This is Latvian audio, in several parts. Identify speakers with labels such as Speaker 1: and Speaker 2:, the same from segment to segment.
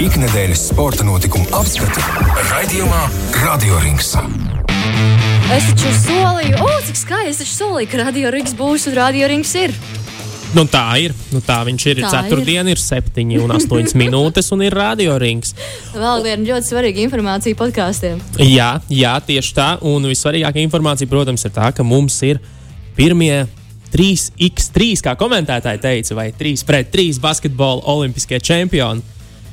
Speaker 1: Ikdienas sporta notikumu apskati raidījumā Radio Rings.
Speaker 2: Es taču solīju, o, cik skaisti. Es taču solīju, ka radio rīks būs un radio rīks ir.
Speaker 3: Nu, tā ir. Nu, tā viņš ir.
Speaker 2: Tā
Speaker 3: Ceturtdiena ir 7 un 8 minūtes, un ir radiorings.
Speaker 2: Vēl viena ļoti svarīga informācija podkāstiem.
Speaker 3: Jā, jā, tieši tā. Un vissvarīgākā informācija, protams, ir tā, ka mums ir pirmie 3x3, kā komentētāji teica, vai 3 pret 3 basketbola olimpiskie čempioni.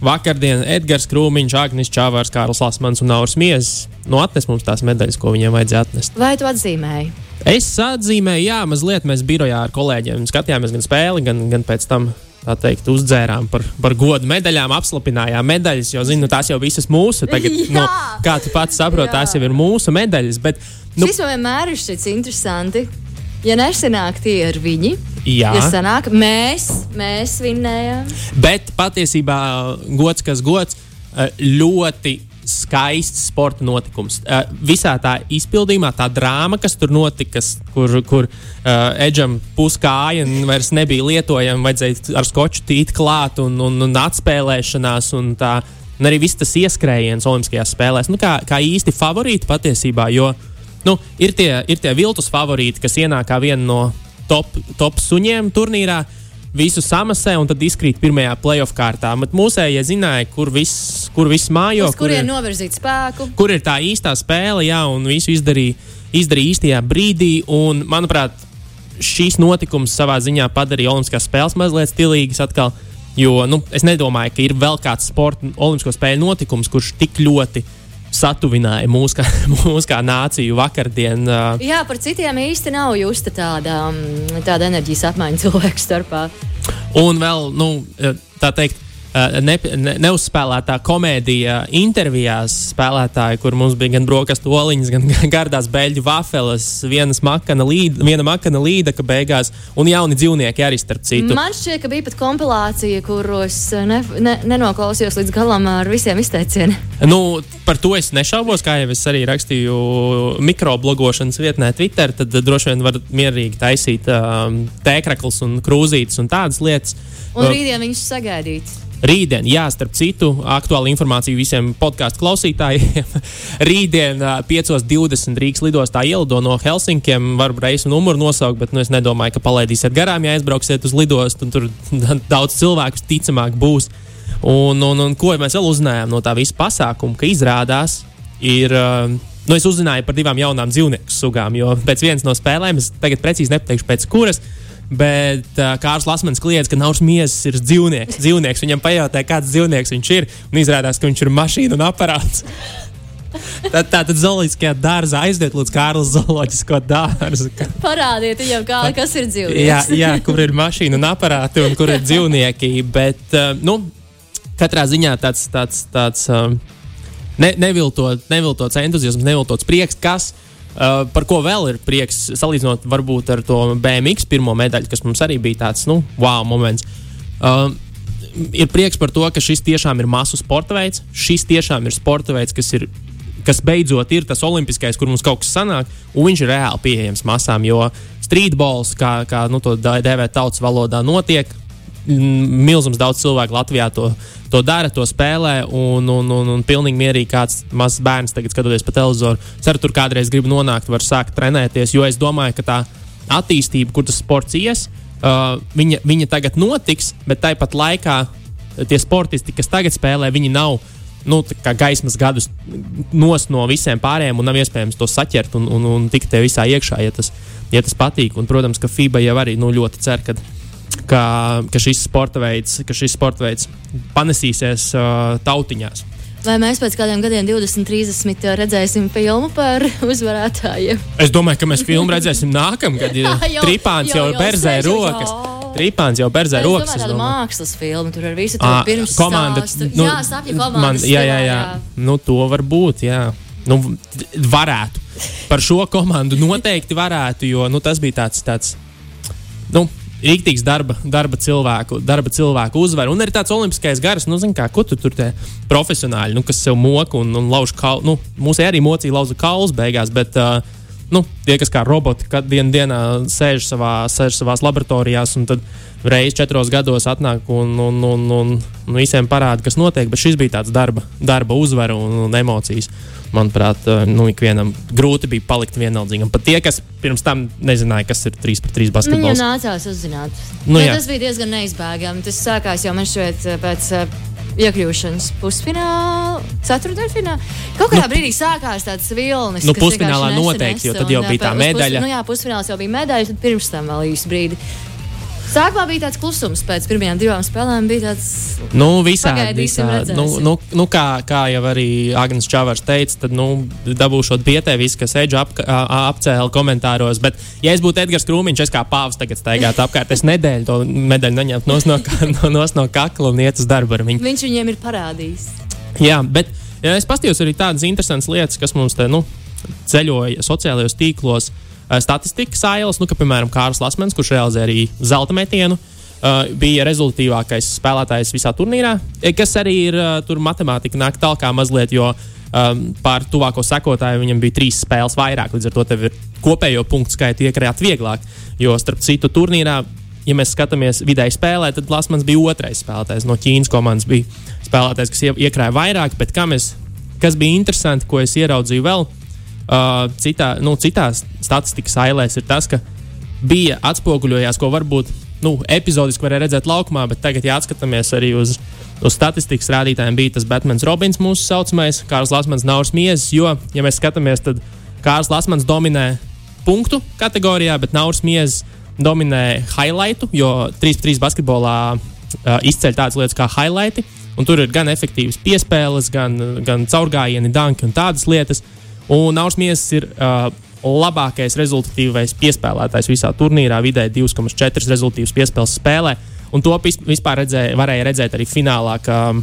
Speaker 3: Vakardien Edgars Krūmiņš, Agnēs Čāvārs, Kārls Lasmans un Nauris Miezis nu, atnes mums tās medaļas, ko viņiem vajadzēja atnest.
Speaker 2: Vai tu atzīmēji?
Speaker 3: Es atzīmēju, jā, mazliet mēs birojā ar kolēģiem skatījāmies gan spēli, gan, gan pēc tam. Tā teikt, uzdzērām par, par godu medaļām, apslapinājām medaļas, jo, zinu, tās jau visas mūsu. Tagad, nu, kā tu pats saproti, tās jau ir mūsu medaļas. Bet,
Speaker 2: Nu,
Speaker 3: nu,
Speaker 2: Šis vienmēr ir šķits interesanti. Ja nesanāk tie ir viņi,
Speaker 3: jā,
Speaker 2: ja sanāk, mēs, mēs vinnējām.
Speaker 3: bet patiesībā gods, kas gods, eh, ļoti skaists sporta notikums. Eh, Visā tā izpildījumā, tā drāma, kas tur notika, kur, kur uh, Edžam puskāja vairs nebija lietojama, vajadzēja ar skoču tīt klāt un, un, un atspēlēšanās. Un tā, un arī viss tas ieskrējiens Olimpiskajās spēlēs, nu, kā, kā īsti favorīti patiesībā. Jo nu, ir, tie, ir tie viltus favorīti, kas ienāk kā viena no top, top suņiem turnīrā visu samasē un tad izkrīt pirmajā playoff kārtā. Bet mūsējie zināja, kur viss, kur viss mājo,
Speaker 2: Uz
Speaker 3: kur
Speaker 2: kurien
Speaker 3: ir,
Speaker 2: novirzīt spēku?
Speaker 3: kur ir tā īstā spēle, jā, un visu izdarīja, izdarīja īstajā brīdī. Un, manuprāt, šīs notikums savā ziņā padarīja Olimpiskās spēles mazliet stilīgas atkal. Jo nu, es nedomāju, ka ir vēl kāds sporta olimpisko spēļu notikums, kurš tik ļoti satuvināja mūs kā, mūs kā nāciju vakardien.
Speaker 2: Jā, par citiem īsti nav justa tāda, tāda enerģijas apmaiņa cilvēku starpā.
Speaker 3: Un vēl, nu, tā teikt, ne, ne, neuzspēlētā komēdija intervijās spēlētāji, kur mums bija gan brokastu oliņas, gan gardās beļģu vafeles, vienas makana līda, viena makana līda, ka beigās, un jauni dzīvnieki arī starp citu.
Speaker 2: Man šķiet, ka bija pat kompilācija, kuros ne, ne, nenoklausījos līdz galam ar visiem izteicieniem.
Speaker 3: Nu, par to es nešaubos, kā jau es arī rakstīju mikroblogošanas vietnē, Twitter. Tad droši vien var mierīgi taisīt um, tēkraklus un krūzītes un tādas lietas.
Speaker 2: Un
Speaker 3: Uh,
Speaker 2: rītdien viņš sagaidīt.
Speaker 3: Rītdien, jā, starp citu, aktuāla informācija visiem podkāstu klausītājiem. Rītdien, ā, 5.20 Rīgas lidostā ielido no Helsinkiem. Varu reisu numuru nosaukt, bet nu, es nedomāju, ka palaidīsiet garām, ja aizbrauksiet uz lidostu. Tur daudz cilvēku ticamāk būs. Un, un, un ko mēs vēl uzzinājām no tā visa pasākuma, ka izrādās, ir. Nu, es uzzināju par divām jaunām dzīvnieku sugām, jo pēc vienas no spēlēm, es tagad precīzi nepateikšu, pēc kuras, Bet uh, Kārls Lasmans kliedz, ka Nauris Miesas ir dzīvnieks. dzīvnieks. Viņam pajautāja, kāds dzīvnieks viņš ir. Un izrādās, ka viņš ir mašīna un aparāts. Tad, tā tad zooloģiskajā dārzā aiziet līdz Kārlis zooloģisko dārzu.
Speaker 2: Parādiet viņam, kā, kas ir dzīvnieks.
Speaker 3: Jā, jā, kur ir mašīna un aparāti un kur ir dzīvnieki. Bet, uh, nu, katrā ziņā tāds, tāds, tāds um, ne, neviltot, neviltots entuziasms, neviltots prieks, kas. Uh, par ko vēl ir prieks, salīdzinot varbūt ar to BMX pirmo medaļu, kas mums arī bija tāds, nu, wow, moments. Uh, ir prieks par to, ka šis tiešām ir masu sporta veids. Šis tiešām ir sporta veids, kas ir. Kas beidzot ir tas olimpiskais, kur mums kaut kas sanāk, un viņš ir reāli pieejams masām. Jo streetballs, kā, kā nu, to dēvē tautas valodā, notiek. Milzums daudz cilvēku Latvijā to, to dara, to spēlē, un, un, un, un pilnīgi mierīgi kāds mazs bērns tagad skatoties pa televizoru. Ceru, tur kādreiz grib nonākt, var sākt trenēties, jo es domāju, ka tā attīstība, kur tas sports ies, uh, viņa, viņa tagad notiks, bet tāpat laikā tie sportisti, kas tagad spēlē, viņi nav nu, kā gaismas gadus nos no visiem pārējiem, un nav iespējams to saķert un, un, un tikt te visā iekšā, ja tas, ja tas patīk. Un, protams, ka FIBA jau arī nu, ļoti cer, ka, ka, ka šis sporta veids, ka šis sporta veids panesīsies uh, tautiņās.
Speaker 2: Vai mēs pēc kādiem gadiem, 20, 30, redzēsim filmu par uzvarētājiem?
Speaker 3: Es domāju, ka mēs filmu redzēsim nākamgad. Ja
Speaker 2: Jau-
Speaker 3: Tripāns jau,
Speaker 2: jau-
Speaker 3: jau berzē
Speaker 2: jau-
Speaker 3: rokas. Tripāns jau berzē rokas.
Speaker 2: tāda
Speaker 3: domāju.
Speaker 2: mākslas filma, tur ar visu to
Speaker 3: Ā,
Speaker 2: pirms
Speaker 3: komanda,
Speaker 2: stāstu. jā, sapņu komanda.
Speaker 3: man, jā, jā, jā. Nu, to var būt. Jā. Nu, varētu. Par šo komandu noteikti varētu, jo nu, tas bija tāds, tāds nu, rīktīgs darba, darba, cilvēku, darba cilvēku uzvaru. Un arī tāds olimpiskais gars, nu, kā, ko tu tur tie profesionāļi, nu, kas sev moka un, un lauž kaulu. Nu, mūs arī mocīja lauza kauls beigās, bet uh, nu, tie, kas kā roboti, kad dienā dienā sēž savā, sēž savās laboratorijās, un tad reizes četros gados atnāk un, un, un, un, un visiem parāda, kas notiek. Bet šis bija tāds darba, darba uzvara un, un emocijas. Manuprāt, eh, nu, ikvienam grūti bija palikt vienaldzīgam. Pat tie, kas pirms tam nezināja, kas ir 3 pret 3 basketbols.
Speaker 2: Viņam nācās uzzināt.
Speaker 3: Nu,
Speaker 2: Nu,
Speaker 3: jā.
Speaker 2: tas bija diezgan neizbēgami. Tas sākās jau man šķiet eh, pēc uh, iekļūšanas pusfinālā, ceturdaļfinālā. Kaut kādā brīdī sākās tāds vilnis.
Speaker 3: Nu, pusfinālā noteikti, jo tad jau bija tā
Speaker 2: uz pus-
Speaker 3: medaļa.
Speaker 2: Nu, jā, pusfināls jau bija medaļa, tad pirms tam vēl īsu brīdi. Sākumā bija tāds klusums, pēc pirmajām divām spēlēm bija tāds.
Speaker 3: Nu, visādi, visādi. Nu, nu, nu, kā, kā jau arī Agnēs Čavars teica, tad nu, dabūšot bietē visu, kas Edža ap, apcēla komentāros. Bet, ja es būtu Edgars Krūmiņš, es kā pāvis tagad staigātu apkārt, es nedēļu to medaļu neņemtu nos no, no, nos no kakla un iet uz darbu ar viņu.
Speaker 2: Viņš viņiem ir parādījis.
Speaker 3: Jā, bet ja es paskatījos arī tādas interesantas lietas, kas mums te nu, ceļoja sociālajos tīklos. Eh, Statistikas ailes, nu, ka, piemēram, Kārls Lasmans, kurš realizē arī zelta metienu, uh, bija rezultātīvākais spēlētājs visā turnīrā, eh, kas arī ir uh, tur matemātika nāk tālāk mazliet, jo um, pār tuvāko sekotāju viņam bija trīs spēles vairāk. Līdz ar to tev ir kopējo punktu skaitu iekrāt vieglāk. Jo starp citu turnīrā, ja mēs skatāmies vidēji spēlē, tad Lasmans bija otrais spēlētājs no Ķīnas komandas. Bija spēlētājs, kas ie- iekrāja vairāk, bet kā mēs, kas bija interesanti, ko es ieraudzīju vēl uh, citā, nu, citās statistikas ailēs, ir tas, ka bija atspoguļojās, ko varbūt nu, epizodiski varēja redzēt laukumā, bet tagad, ja atskatāmies arī uz, uz statistikas rādītājiem, bija tas Batmans Robins, mūsu saucamais, Kārls Lasmans, Nauris Miezis. Jo, ja mēs skatāmies, tad Kārls Lasmans dominē punktu kategorijā, bet Nauris Miezis dominē highlightu, jo 3-3 basketbolā uh, izceļ tādas lietas kā highlighti. Un tur ir gan efektīvas piespēles, gan, gan caurgājieni, danki un tādas lietas. Un Nauris Miesas ir uh, labākais rezultatīvais piespēlētājs visā turnīrā, vidēji 2,4 rezultātīvas piespēles spēlē. Un to vispār redzēja, varēja redzēt arī finālā, ka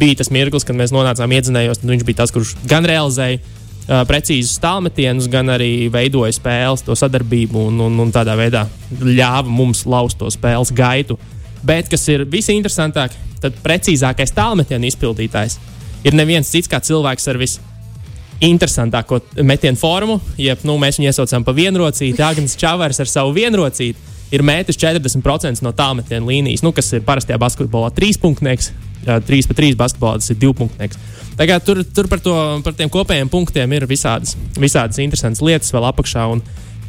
Speaker 3: bija tas mirklis, kad mēs nonācām iedzinējos. Viņš bija tas, kurš gan realizēja uh, precīzus tālmetienus, gan arī veidoja spēles, to sadarbību un, un, un tādā veidā ļāva mums laust to spēles gaitu. Bet, kas ir visinteresantāk, tad precīzākais tālmetienu izpildītājs ir neviens cits kā cilvēks ar visu interesantāko metienu formu. Jeb, nu, mēs viņu iesaucam par vienrocīti. Agnēs Čavars ar savu vienrocīti ir mētis 40% no tālmetienu līnijas, nu, kas ir parastajā basketbolā trīspunktnieks. 3 pret 3 basketbolā tas ir divpunktnieks. Tagad tur, tur par, to, par tiem kopējiem punktiem ir visādas, visādas interesantas lietas vēl apakšā.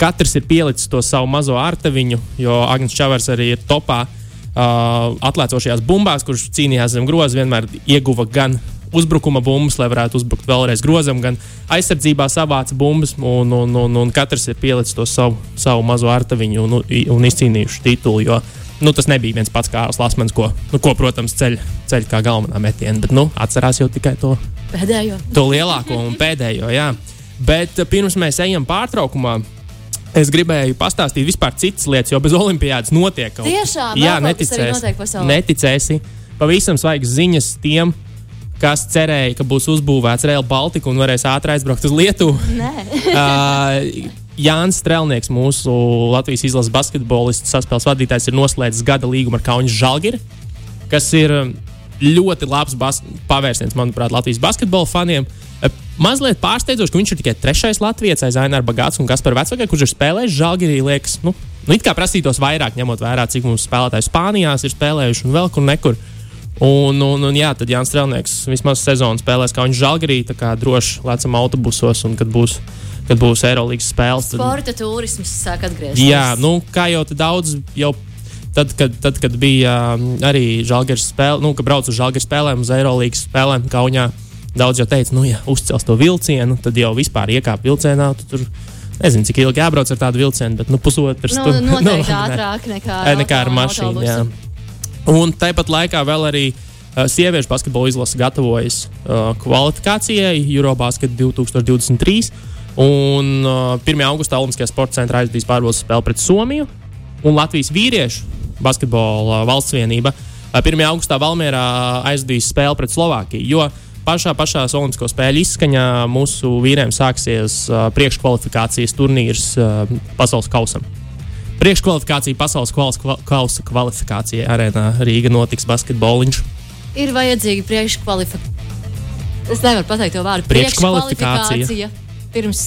Speaker 3: Katrs ir pielicis to savu mazo artaviņu, jo Agnēs Čavars arī ir topā uh, atlēcošajās bumbās, kurš cīnījās zem groza, vienmēr ieguva gan uzbrukuma bumbas, lai varētu uzbrukt vēlreiz grozam, gan aizsardzībā savāca bumbas, un, un, un, un katrs ir pielicis to savu, savu mazo artaviņu un, un izcīnījuši titulu. Jo, nu, tas nebija viens pats kā Lasmans, ko, nu, ko protams, ceļ, ceļ kā galvenā metiena, bet nu, atcerās jau tikai to,
Speaker 2: Pēdējo.
Speaker 3: to lielāko un pēdējo. Jā. Bet uh, pirms mēs ejam pārtraukumā. Es gribēju pastāstīt vispār citas lietas, jo bez olimpiādas notiek kaut kas.
Speaker 2: Tiešām?
Speaker 3: Jā, neticēsi.
Speaker 2: notiek pasaulē?
Speaker 3: Neticēsi. Pavisam svaigas ziņas tiem, kas cerēja, ka būs uzbūvēts Rail Baltica un varēs ātri aizbraukt uz Lietuvu.
Speaker 2: Nē.
Speaker 3: Uh, Jānis Strelnieks, mūsu Latvijas izlases basketbolists, saspēles vadītājs, ir noslēdzis gada līgumu ar Kaunas Žalgiri, kas ir um, ļoti labs bas pavērsiens, manuprāt, Latvijas basketbola faniem. Uh, Mazliet pārsteidzoši, ka viņš ir tikai trešais Latvijas aiz Aināra Bagāts un Kaspar Vecvagā, kurš ir spēlējis Žalgirī, liekas, nu, nu it kā prasītos vairāk, ņemot vērā, cik mums spēlētāji Spānijās ir spēlējuši un vēl kur nekur. Un, un, un jā, tad Jānis Strelnieks vismaz sezonu spēlēs, kā viņš žāgarī, tā kā droši lecam autobusos, un kad būs, kad būs Eirolandes spēles. Tad,
Speaker 2: Sporta turisms sāk atgriezties.
Speaker 3: jā, nu, kā jau daudz, jau tad, kad, tad, kad bija um, arī žāgaras spēle, nu, kad braucu uz žāgaras spēlēm, uz Eirolandes spēlēm Kaunijā, daudz jau teica, nu, ja uzcels to vilcienu, tad jau vispār iekāp vilcienā. tu Tur, Nezinu, cik ilgi jābrauc ar tādu vilcienu, bet nu, pusotras
Speaker 2: Nu,
Speaker 3: stundas.
Speaker 2: noteikti
Speaker 3: nē.
Speaker 2: ātrāk nekā,
Speaker 3: nekā ar mašīnu. Un tāpat laikā vēl arī uh, sieviešu basketbola izlase gatavojas uh, kvalifikācijai Eurobasket 2023. Un uh, 1. augustā Olimpiskajā sporta centrā aizdīs pārbaudas spēli pret Somiju un Latvijas vīriešu basketbola valsts vienība. Uh, 1. augustā Valmjerā aizdīs spēli pret Slovākiju. Pašā, pašā Olimpisko spēļu izskaņā mūsu vīriem sāksies uh, priekškvalifikācijas turnīrs uh, pasaules kausam. Priekškvalifikācija pasaules kausa kvalifikācijai arēnā Rīga notiks basketboliņš.
Speaker 2: Ir vajadzīga priekškvalifikācija. Es nevaru pateikt to vārdu.
Speaker 3: Priekškvalifikācija.
Speaker 2: Pirms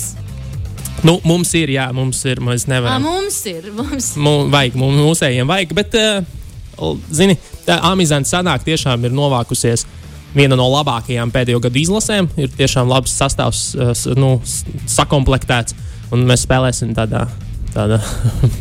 Speaker 3: Nu, mums ir, jā, mums ir. Mēs
Speaker 2: À,
Speaker 3: nevaram.
Speaker 2: mums ir. Mums.
Speaker 3: Mums vajag, mums mūsējiem vajag. Bet, uh, zini, tā Amizanta sanāk tiešām ir novākusies. Viena no labākajām pēdējo gadu izlasēm ir tiešām labs sastāvs, uh, nu, sakomplektēts. Un mēs spēlēsim tādā, tādā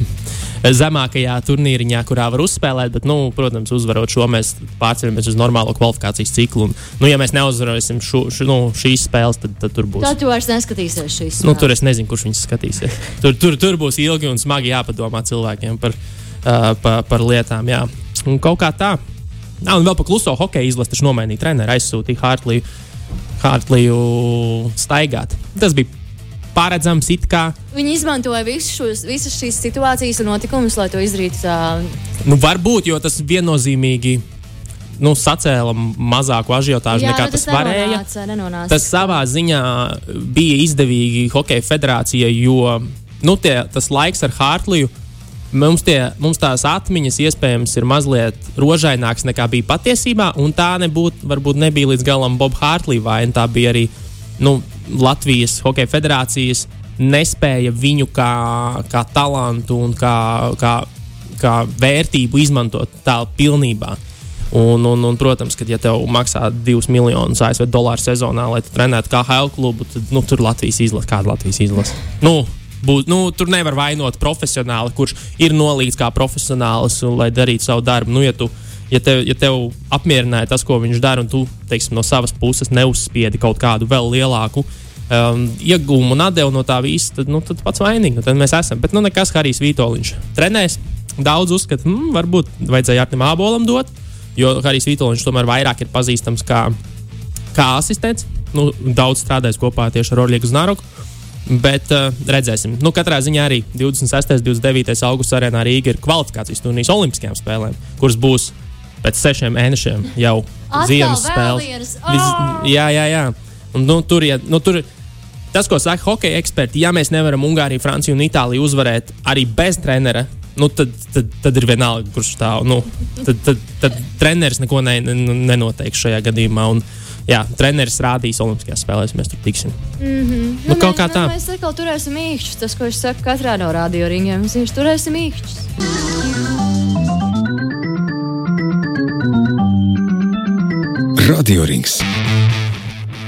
Speaker 3: zemākajā turnīriņā, kurā var uzspēlēt. Bet, nu, protams, uzvarot šo, mēs pārceļamies uz normālo kvalifikācijas ciklu. Un, nu, ja mēs neuzvarēsim šo, šo, nu, šīs spēles, tad, tad tur būs.
Speaker 2: Tad tu vairs neskatīsies šīs.
Speaker 3: Nu, tur es nezinu, kurš viņus skatīsies. Tur, tur, tur būs ilgi un smagi jāpadomā cilvēkiem par, uh, par, par lietām. Jā. Un kaut kā tā. Nā, un vēl par kluso hokeju izlasi, taču nomainīja treneru, aizsūtīja Hartliju, Hartliju staigāt. Tas bija paredzams, it kā.
Speaker 2: Viņi izmantoja šos, visas šīs situācijas un notikumus, lai to izdarītu tā.
Speaker 3: Nu, varbūt, jo tas viennozīmīgi nu, sacēla mazāku ažiotāžu
Speaker 2: Jā,
Speaker 3: nekā
Speaker 2: nu,
Speaker 3: tas varēja.
Speaker 2: nenonāca, nenonāca.
Speaker 3: Tas savā ziņā bija izdevīgi Hokeja federācijai, jo nu, tie, tas laiks ar Hārtliju. Mums, tie, mums tās atmiņas iespējams ir mazliet rožainākas nekā bija patiesībā, un tā nebūtu, varbūt nebija līdz galam Boba Hārtlīja vaina. Tā bija arī nu, Latvijas Hokeja federācijas nespēja viņu kā, kā talantu un kā, kā, kā vērtību izmantot tā pilnībā. Un, un, un, protams, ka, ja tev maksā 2 miljonus ASV dolāru sezonā, lai tu trenētu kā HL klubu, tad nu, tur Latvijas izlase, kāda Latvijas izlase. Nu, būs, nu, tur nevar vainot profesionāli, kurš ir nolīdz kā profesionālis, un, lai darītu savu darbu. Nu, ja, tu, ja, tev, ja tev apmierināja tas, ko viņš dara, un tu teiksim, no savas puses neuzspiedi kaut kādu vēl lielāku um, iegūmu un atdevu no tā visa, tad, nu, tad pats vainīgs. Nu, tad mēs esam. Bet nu, nekas, Harijs Vitoļņš trenēs. Daudz uzskata, hmm, varbūt vajadzēja Artim Ābolam dot, jo Harijs Vitoļņš tomēr vairāk ir pazīstams kā, kā asistents. Nu, daudz strādājis kopā tieši ar Orliegu Znaroku. Bet uh, redzēsim. Nu, katrā ziņā arī 26. un 29. augusta arēnā Rīga ir kvalifikācijas turnīrs Olimpiskajām spēlēm, kuras būs pēc sešiem mēnešiem jau ziemas spēles.
Speaker 2: vienas.
Speaker 3: Vis,
Speaker 2: Oh!
Speaker 3: jā, jā, jā. Un, nu, tur, ja, nu, tur, tas, ko saka hokeja eksperti, ja mēs nevaram Ungāriju, Franciju un Itāliju uzvarēt arī bez trenera. Nu, tad, tad, tad ir vienalga, kurš stāv. Nu, tad, tad, tad treneris neko ne, ne, nenoteiks šajā gadījumā. Un, jā, treneris rādīs Olimpiskajās spēlēs, mēs tur tiksim. Nu, kaut kā tā.
Speaker 2: Nu, mēs atkal turēsim īkšķus. Tas, ko es saku katrā no radioringiem, mēs vienkārši turēsim īkšķus.
Speaker 1: Radio Rings.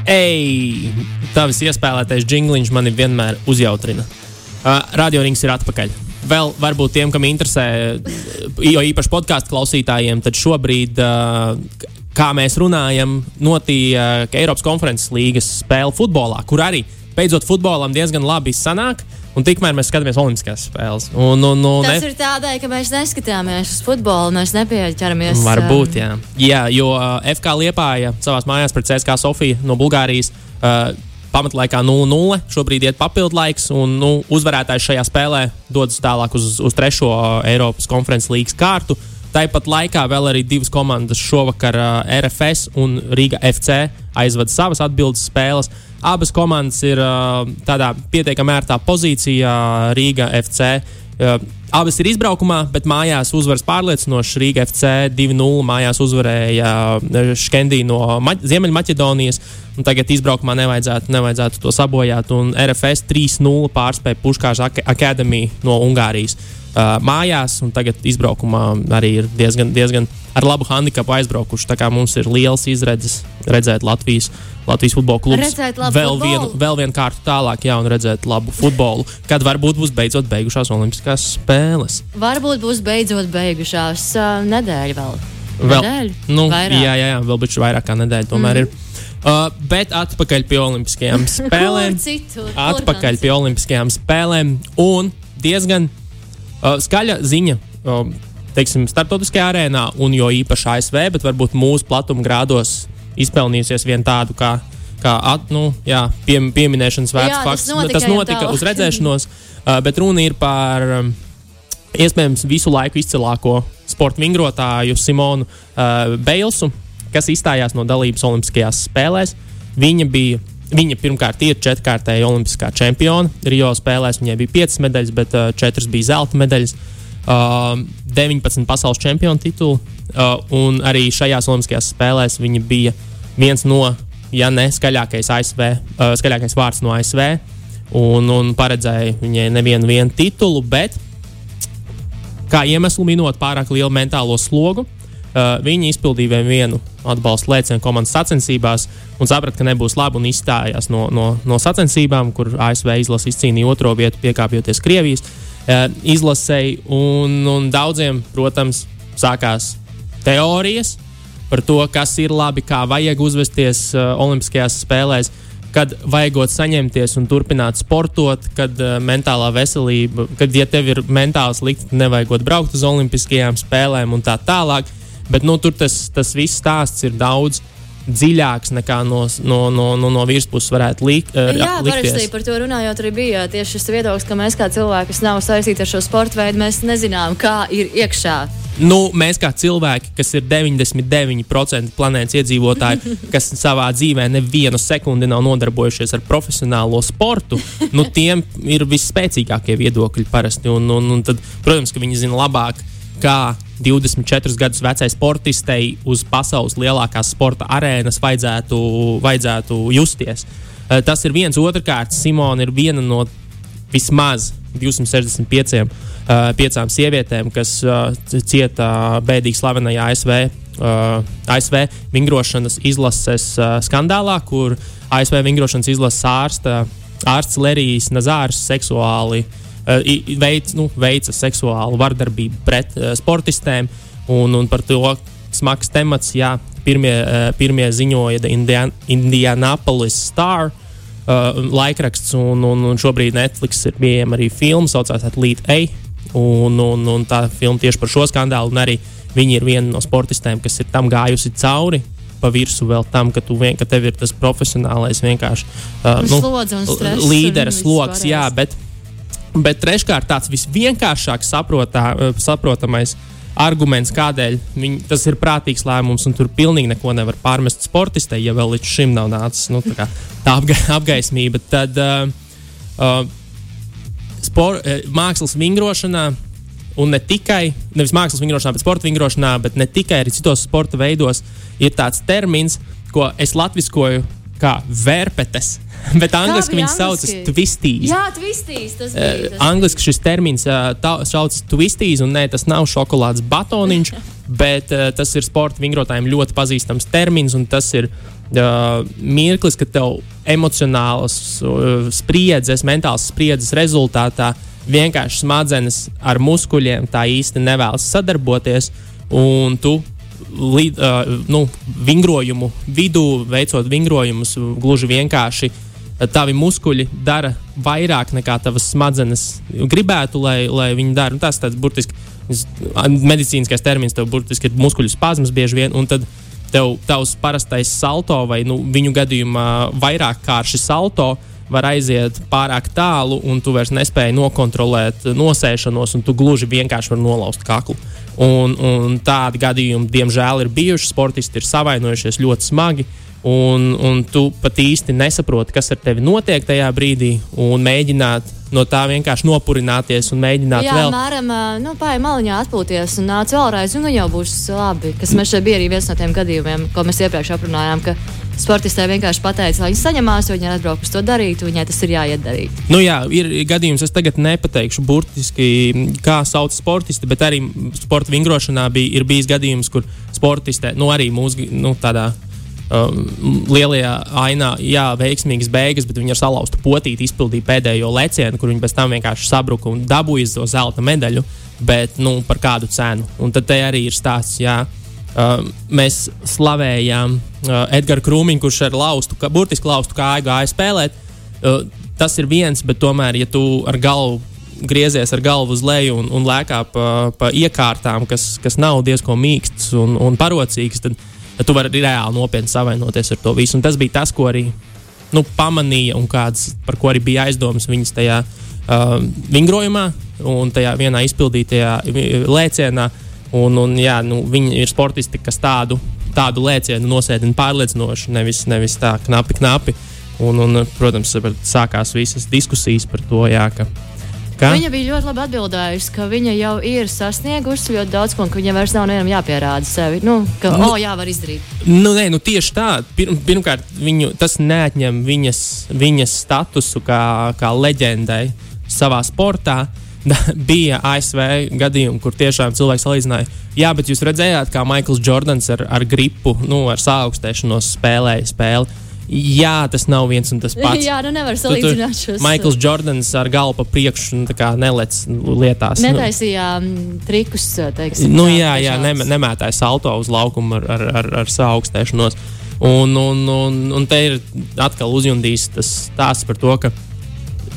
Speaker 3: Ej, tavs iespēlētais jingliņš mani vienmēr uzjautrina. Uh, Radio rings ir atpakaļ. Vēl varbūt tiem, kam interesē, jo īpaši podkāstu klausītājiem, tad šobrīd, uh, kā mēs runājam, notiek uh, Eiropas konferences līgas spēle futbolā, kur arī beidzot futbolam diezgan labi sanāk. Un tikmēr mēs skatāmies Olimpiskās spēles. Un, un, un,
Speaker 2: Tas ir tādēļ, ka mēs neskatāmies uz futbolu, mēs nepieķeramies.
Speaker 3: Varbūt,
Speaker 2: um,
Speaker 3: jā. jā jo uh, FK Liepāja savā mājās pret CSK Sofiju no Bulgārijas. Uh, Pamatlaikā 0-0. Šobrīd ir papildu laiks, un nu, uzvarētājs šajā spēlē dodas tālāk uz, uz trešo uh, Eiropas konferences līgas kārtu. Tāpat laikā vēl arī divas komandas šovakar uh, RFS un Riga FC aizvada savas atbildes spēles. Abas komandas ir uh, tādā pietiekami ērtā pozīcijā Riga FC. Uh, abas ir izbraukumā, bet mājās uzvaras pārliecinoši. Rīga FC 2-0 mājās uzvarēja uh, Škendī no Ma Ziemeļmaķedonijas. Tagad izbraukumā nevajadzētu, nevajadzētu to sabojāt. Un RFS 3-0 pārspēja Puškāža Ak Akademiju no Ungārijas uh, mājās. Un tagad izbraukumā arī ir diezgan, diezgan ar labu handikapu aizbraukuši. Tā kā mums ir liels izredzes redzēt Latvijas, Latvijas futbola klubu
Speaker 2: Redzēt labu
Speaker 3: vēl
Speaker 2: futbolu.
Speaker 3: vienu, vēl vienu kārtu tālāk, jā, un redzēt labu futbolu, kad varbūt būs beidzot beigušās Olimpiskās spēles.
Speaker 2: Varbūt būs beidzot beigušās uh, nedēļa vēl.
Speaker 3: Vēl,
Speaker 2: Nedēļa?
Speaker 3: nu,
Speaker 2: Vairāk?
Speaker 3: jā, jā, jā, vēl bišķi vairāk kā nedēļa tomēr mm. ir. Uh, bet atpakaļ pie Olimpiskajām spēlēm.
Speaker 2: Kur
Speaker 3: atpakaļ pie Olimpiskajām spēlēm. Un diezgan uh, skaļa ziņa. Um, Teiksim, starptautiskajā arēnā, un jo īpaši ASV, bet varbūt mūsu platuma grādos izpelnījusies vien tādu kā, kā at, nu, jā, pie, pieminēšanas vērts
Speaker 2: Jā, tas
Speaker 3: fakts.
Speaker 2: notika
Speaker 3: tas notika uz redzēšanos, uh, bet runa ir par um, iespējams visu laiku izcilāko sporta vingrotāju Simonu uh, Beilsu, kas izstājās no dalības Olimpiskajās spēlēs. Viņa bija. Viņa pirmkārt ir četrkārtēja olimpiskā čempione. Rio spēlēs viņai bija 5 medaļas, bet uh, 4 bija zelta medaļas. Uh, 19 pasaules čempionu titulu. Uh, un arī šajās olimpiskajās spēlēs viņa bija viens no, ja ne skaļākais, ASV, uh, skaļākais vārds no ASV. un, un paredzēja viņai nevienu titulu, bet kā iemeslu minot pārāk lielu mentālo slogu. Uh, viņi izpildīja vienu atbalstu lēcienu komandas sacensībās un saprata, ka nebūs labi un izstājās no, no, no sacensībām, kur ASV izlase izcīnīja otro vietu, piekāpjoties Krievijas uh, izlasēji. Un, un daudziem, protams, sākās teorijas par to, kas ir labi, kā vajag uzvesties uh, Olimpiskajās spēlēs kad vajagot saņemties un turpināt sportot, kad uh, mentālā veselība, kad, ja tev ir mentāli slikti, nevajagot braukt uz Olimpiskajām spēlēm un tā tālāk. Bet nu, tur tas, tas viss stāsts ir daudz dziļāks nekā no, no, no, no, no virspuses varētu likt. Uh,
Speaker 2: Jā, parasti par to runājot, arī bija tieši šis viedoklis, ka mēs kā cilvēki, kas nav saistīti ar šo sporta veidu, mēs nezinām, kā ir iekšā
Speaker 3: Nu, mēs kā cilvēki, kas ir 99% planētas iedzīvotāji, kas savā dzīvē nevienu sekundi nav nodarbojušies ar profesionālo sportu, nu, tiem ir visspēcīgākie viedokļi parasti. Un, un, un tad, protams, ka viņi zina labāk, kā 24 gadus vecai sportistei uz pasaules lielākās sporta arēnas vajadzētu, vajadzētu justies. Eh, tas ir viens. Otrakārt, Simona ir viena no vismaz 265 uh, piecām sievietēm, kas uh, cieta bēdīgi slavenajā ASV, uh, ASV vingrošanas izlases uh, skandālā, kur ASV vingrošanas izlases ārsta, ārsts Lerijs Nazārs seksuāli uh, veic, nu, veica seksuālu vardarbību pret uh, sportistēm. Un, un par to smags temats, jā, pirmie, uh, pirmie ziņoja Indian, Indianapolis Star. Uh, laikraksts, un, un, un šobrīd Netflix ir pieejama arī filma, saucās Atlīte A. Un, un, un tā filma tieši par šo skandālu, un arī viņa ir viena no sportistēm, kas ir tam gājusi cauri. Pa virsmu vēl tam, ka, vien, ka tev ir tas profesionālais vienkārši
Speaker 2: uh, nu,
Speaker 3: līderis sloks. Jā, bet, bet treškārt tāds visvienkāršāk saprotā, uh, saprotamais arguments, kādēļ viņi, tas ir prātīgs lēmums, un tur pilnīgi neko nevar pārmest sportistei, ja vēl līdz šim nav nācis nu, tā, tā apga, apgaismība. Tad, uh, uh, spor, eh, mākslas vingrošanā. Un ne tikai nevis mākslas vingrošanā, bet sporta vingrošanā, bet ne tikai arī citos sporta veidos ir tāds termins, ko es latviskoju kā vērpetes. Bet angļuiski viņi sauc par twistīs.
Speaker 2: Jā, twistīs. Tas bija,
Speaker 3: tas uh, angliski šis termins uh, sauc par twistīs, un ne, tas nav šokolādes batoniņš, bet uh, tas ir sporta vingrotājiem ļoti pazīstams termins, un tas ir uh, mirklis, kad tev emocionālas uh, spriedzes, mentālas spriedzes rezultātā vienkārši smadzenes ar muskuļiem tā īsti nevēlas sadarboties, un tu lid, uh, nu, vingrojumu vidū, veicot vingrojumus, gluži vienkārši tavi muskuļi dara vairāk nekā tavas smadzenes gribētu, lai, lai viņi dara. Nu, tas ir burtiski medicīniskais termins, tev burtiski ir muskuļu spazmas bieži vien. Un tad tev tavs parastais salto vai nu, viņu gadījumā vairāk kārši salto var aiziet pārāk tālu, un tu vairs nespēji nokontrolēt nosēšanos, un tu gluži vienkārši vari nolauzt kaklu. Un, un tādi gadījumi, diemžēl, ir bijuši. Sportisti ir savainojušies ļoti smagi. Un, un tu pat īsti nesaproti, kas ar tevi notiek tajā brīdī, un mēģināt no tā vienkārši nopurināties un mēģināt
Speaker 2: Jā,
Speaker 3: vēl.
Speaker 2: mēram, nu, pāri maliņā atpūties un nāc vēlreiz, un nu jau būs labi. Kas man šeit bija arī viens no tiem gadījumiem, ko mēs iepriekš aprunājām, sportistē vienkārši pateica, lai viņa saņemās, jo viņa ir atbraukusi to darīt, un viņai tas ir jāiet darīt.
Speaker 3: Nu jā, ir gadījums, es tagad nepateikšu burtiski, kā sauc sportisti, bet arī sporta vingrošanā bija, ir bijis gadījums, kur sportistē, nu arī mūsu, nu tādā lielajā ainā, jā, veiksmīgas beigas, bet viņi ar salauztu potīti izpildīja pēdējo lecienu, kur viņi pēc tam vienkārši sabruka un dabūja to zelta medaļu, bet nu, par kādu cenu. Un tad arī ir stāsts, jā. Uh, mēs slavējām uh, Edgars Krūmiņu, kurš ar laustu, ka, burtiski laustu kāju gāja spēlēt. Uh, tas ir viens, bet tomēr, ja tu ar galvu griezies ar galvu uz leju un, un lēkā pa, pa iekārtām, kas, kas nav diezgan mīkstas un, un parocīgas, tad, tad tu vari reāli nopietni savainoties ar to visu. Un tas bija tas, ko arī nu, pamanīja un kāds, par ko arī bija aizdomas viņas tajā uh, vingrojumā un tajā vienā izpildītajā lēcienā. Un, un, jā, nu, viņi ir sportisti, kas tādu, tādu lēcienu nosēdina pārliecinoši, nevis, nevis tā knapi, knapi. Un, un, protams, sākās visas diskusijas par to, jā, ka Kā?
Speaker 2: Viņa bija ļoti labi atbildējusi, ka viņa jau ir sasniegusi ļoti daudz un ka viņai vairs nav nevienam jāpierāda sevi. Nu, ka,
Speaker 3: Nu-
Speaker 2: o, jā, var izdarīt.
Speaker 3: Nu, nē, nu tieši tā. Pir, pirmkārt, viņu, tas neatņem viņas, viņas statusu kā, kā leģendai savā sportā. Da, bija ASV gadījumi, kur tiešām cilvēks salīdzināja, jā, bet jūs redzējāt, kā Maikls Jordans ar, ar gripu, nu, ar saaugstēšanos spēlēja spēli. Jā, tas nav viens un tas pats.
Speaker 2: jā, nu nevar salīdzināt šos.
Speaker 3: Maikls Jordans ar galvu pa priekšu nu, nelec lietās. Nu,
Speaker 2: Netaisījām trikus, teiksim.
Speaker 3: Nu, jā, jā
Speaker 2: dažādas.
Speaker 3: nem, nemētāja salto uz laukumu ar, ar, ar, ar saaugstēšanos. Un, un, un, un te ir atkal uzjundījis tas stāsts par to, ka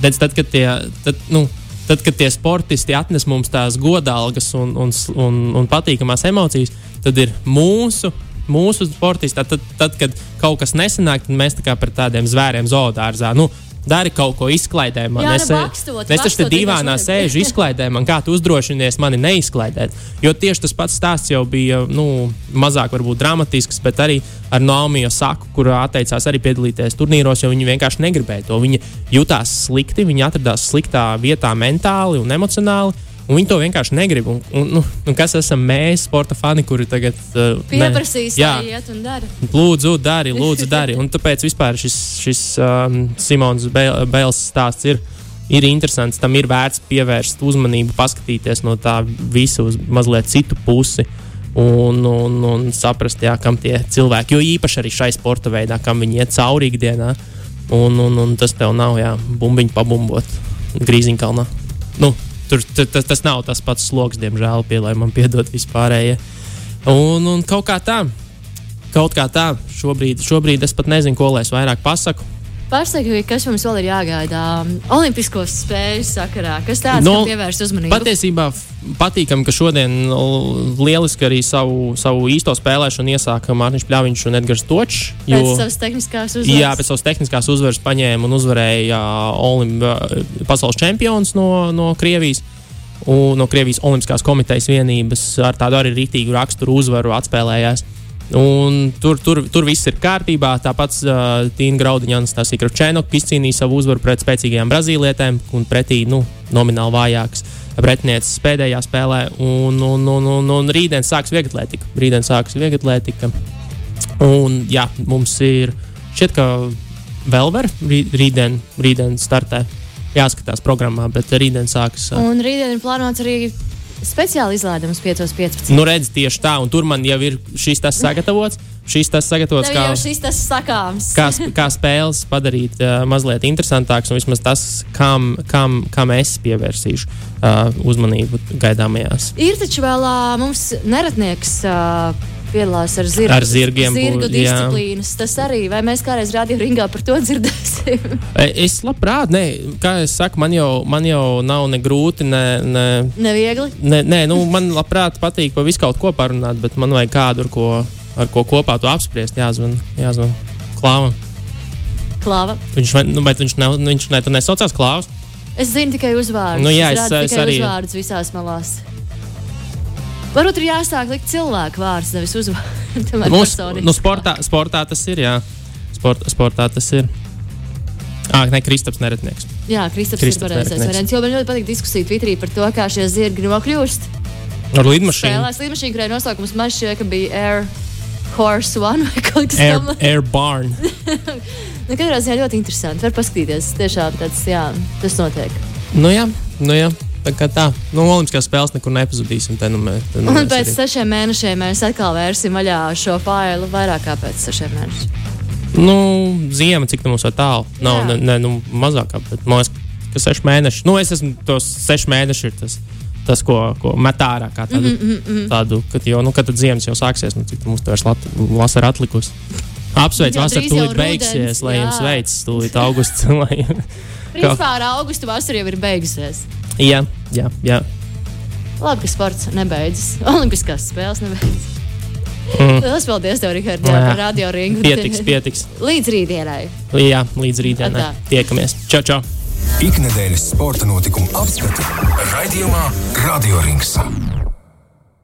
Speaker 3: redz, tad, kad tie, tad, nu, tad, kad tie sportisti atnes mums tās godalgas un, un, un, un patīkamās emocijas, tad ir mūsu. Mūsu sportisti, tad, tad, tad, kad kaut kas nesanāk, tad mēs tā kā par tādiem zvēriem zoodārzā. Nu, Dari kaut ko izklaidē. Man
Speaker 2: Jā, nu,
Speaker 3: es, eh, es taču te divānā sēžu izklaidē, man kā tu uzdrošinies mani neizklaidēt. Jo tieši tas pats stāsts jau bija nu, mazāk varbūt dramatisks, bet arī ar Naomi Saku, kur atteicās arī piedalīties turnīros, jo viņi vienkārši negribēja to. Viņi jutās slikti, viņi atradās sliktā vietā mentāli un emocionāli. Un viņi to vienkārši negrib. Un, un, nu, un kas esam mēs, sporta fani, kuri tagad uh,
Speaker 2: Pieprasīs, lai iet un dara.
Speaker 3: Lūdzu, dari, lūdzu, dari. Un tāpēc vispār šis, šis um, Simons Bē- Bēls stāsts ir, ir interesants. Tam ir vērts pievērst uzmanību, paskatīties no tā visa uz mazliet citu pusi. Un, un, un saprast, jā, kam tie cilvēki, jo īpaši arī šai sporta veidā, kam viņi iet cauri ikdienā. Un, un, un tas tev nav, jā, bumbiņu pabumbot grīziņkalnā. Nu, tur, tur, tas, tas nav tas pats sloks, diemžēl, pie, lai man piedod vispārējie. Un, un kaut kā tā, kaut kā tā, šobrīd, šobrīd es pat nezinu, ko lai es vairāk pasaku.
Speaker 2: Pasaki, kas mums vēl ir jāgaida Olimpisko spēļu sakarā? Kas tāds,
Speaker 3: No,
Speaker 2: kam pievērst uzmanību?
Speaker 3: Patiesībā patīkami, ka šodien lieliski arī savu, savu īsto spēlēšanu iesāka Mārtiņš Pļāviņš un Edgars Točs.
Speaker 2: Pēc savas tehniskās uzvaras.
Speaker 3: Jā, pēc savas tehniskās uzvaras paņēma un uzvarēja Olim, pasaules čempions no, no Krievijas. Un no Krievijas Olimpiskās komitejas vienības ar tādu arī rītīgu raksturu uzvaru atspēlējās. Tur, tur, tur viss ir kārtībā. Tāpat uh, Tīna Graudiņa un Stasija Kravčēnoka izcīnīja savu uzvaru pret spēcīgajām brazīlietēm un pretī nu, nomināli vājākas pretiniecības pēdējā spēlē. Un, un, un, un, un rītdien sāks vieglatlētika. Rītdien sāks vieglatlētika. Un jā, mums ir šķiet, ka vēl var rī- rītdien, rītdien startē. Jāskatās programmā, bet rītdien sākas. uh,
Speaker 2: Un rītdien ir plānots arī speciāli izlaidums 5.15.
Speaker 3: Nu, redz, tieši tā, un tur man jau ir šis tas sagatavots. Šis tas sagatavots
Speaker 2: Tev
Speaker 3: kā,
Speaker 2: jau šis tas sakāms.
Speaker 3: kā, kā spēles padarīt uh, mazliet interesantāks, un vismaz tas, kam, kam, kam es pievērsīšu uh, uzmanību gaidāmajās.
Speaker 2: Ir taču vēl ā, mums neratnieks ā, piedalās ar zirgu.
Speaker 3: Ar zirgiem
Speaker 2: Zirgu
Speaker 3: būs, jā.
Speaker 2: disciplīnas. Tas arī, vai mēs kādreiz radio ringā par to dzirdēsim?
Speaker 3: E, Es labprāt, nē, kā jau saku, man jau, man jau nav ne grūti, ne. ne
Speaker 2: Neviegli.
Speaker 3: Nē, nē nu, man labprāt patīk par visu kaut ko parunāt, bet man vajag kādu, ar ko, ar ko kopā to apspriest. Jāzvan, jāzvan klāvam.
Speaker 2: Klāva.
Speaker 3: Viņš, nu, bet viņš, nu, viņš ne, nesaucās klāvs.
Speaker 2: Es zinu tikai uzvārdus.
Speaker 3: Nu jā, es- es
Speaker 2: tikai
Speaker 3: arī-
Speaker 2: uzvārdus visās malās. Varbūt ir jāsāk likt cilvēku vārdus, nevis uzvārdus.
Speaker 3: Mums, nu, sportā, sportā tas ir. Jā. Sport, sportā tas ir. Ah, ne, Kristaps Neretnieks.
Speaker 2: Jā, Kristaps ir
Speaker 3: Kristaps
Speaker 2: pareizais
Speaker 3: Neretnieks.
Speaker 2: variants. Jo man ļoti patīk diskusija Twitterī par to, kā šie zirgi nokļūst.
Speaker 3: Ar lidmašīnu.
Speaker 2: Spēlēs lidmašīnu, kurai nosaukums man šķiet, ka bija Air Horse One vai kaut kas tamlīdzīgs.
Speaker 3: air Barn.
Speaker 2: Nu, katrā ziņā ļoti interesanti. Var paskatīties, tiešām tāds, jā, tas notiek.
Speaker 3: Nu jā, nu jā. Tā kā tā, nu, Olimpiskās spēles nekur nepazudīsim. Te, nu, mē, te, nu,
Speaker 2: Un pēc
Speaker 3: arī-
Speaker 2: sešiem mēnešiem mēs atkal vērsim vaļā šo failu vairāk kā pēc sešiem mēnešiem.
Speaker 3: Nu, ziema, cik tā mums ir tālu. Nav ne, ne, nu, mazākā, bet man liekas, ka seši mēneši. Nu, es esmu tos seši mēneši, ir tas, tas ko, ko met ārā. kā Tādu, mm
Speaker 2: Mhm,
Speaker 3: -hmm, tādu kad, jau, nu, kad ziemas jau sāksies, nu, cik mums tur lat, vasara atlikusi. Apsveic,
Speaker 2: Jā,
Speaker 3: vasara tūlīt beigsies, lai jums veicas, tūlīt augusts. lai...
Speaker 2: Principā ar augustu vasara jau ir beigusies.
Speaker 3: jā, jā, jā.
Speaker 2: Labi, ka sports nebeidzas. Olimpiskās spēles nebeidzas.
Speaker 3: Mm.
Speaker 2: Lielas paldies, tev, Rikārd,
Speaker 3: Jā.
Speaker 2: par radio ringu.
Speaker 3: Pietiks, pietiks.
Speaker 2: Līdz rītdienai.
Speaker 3: Jā, līdz rītdienai. Tiekamies. Čau, čau!
Speaker 1: Ikdienas sporta notikumu apskati raidījumā Radio Rings.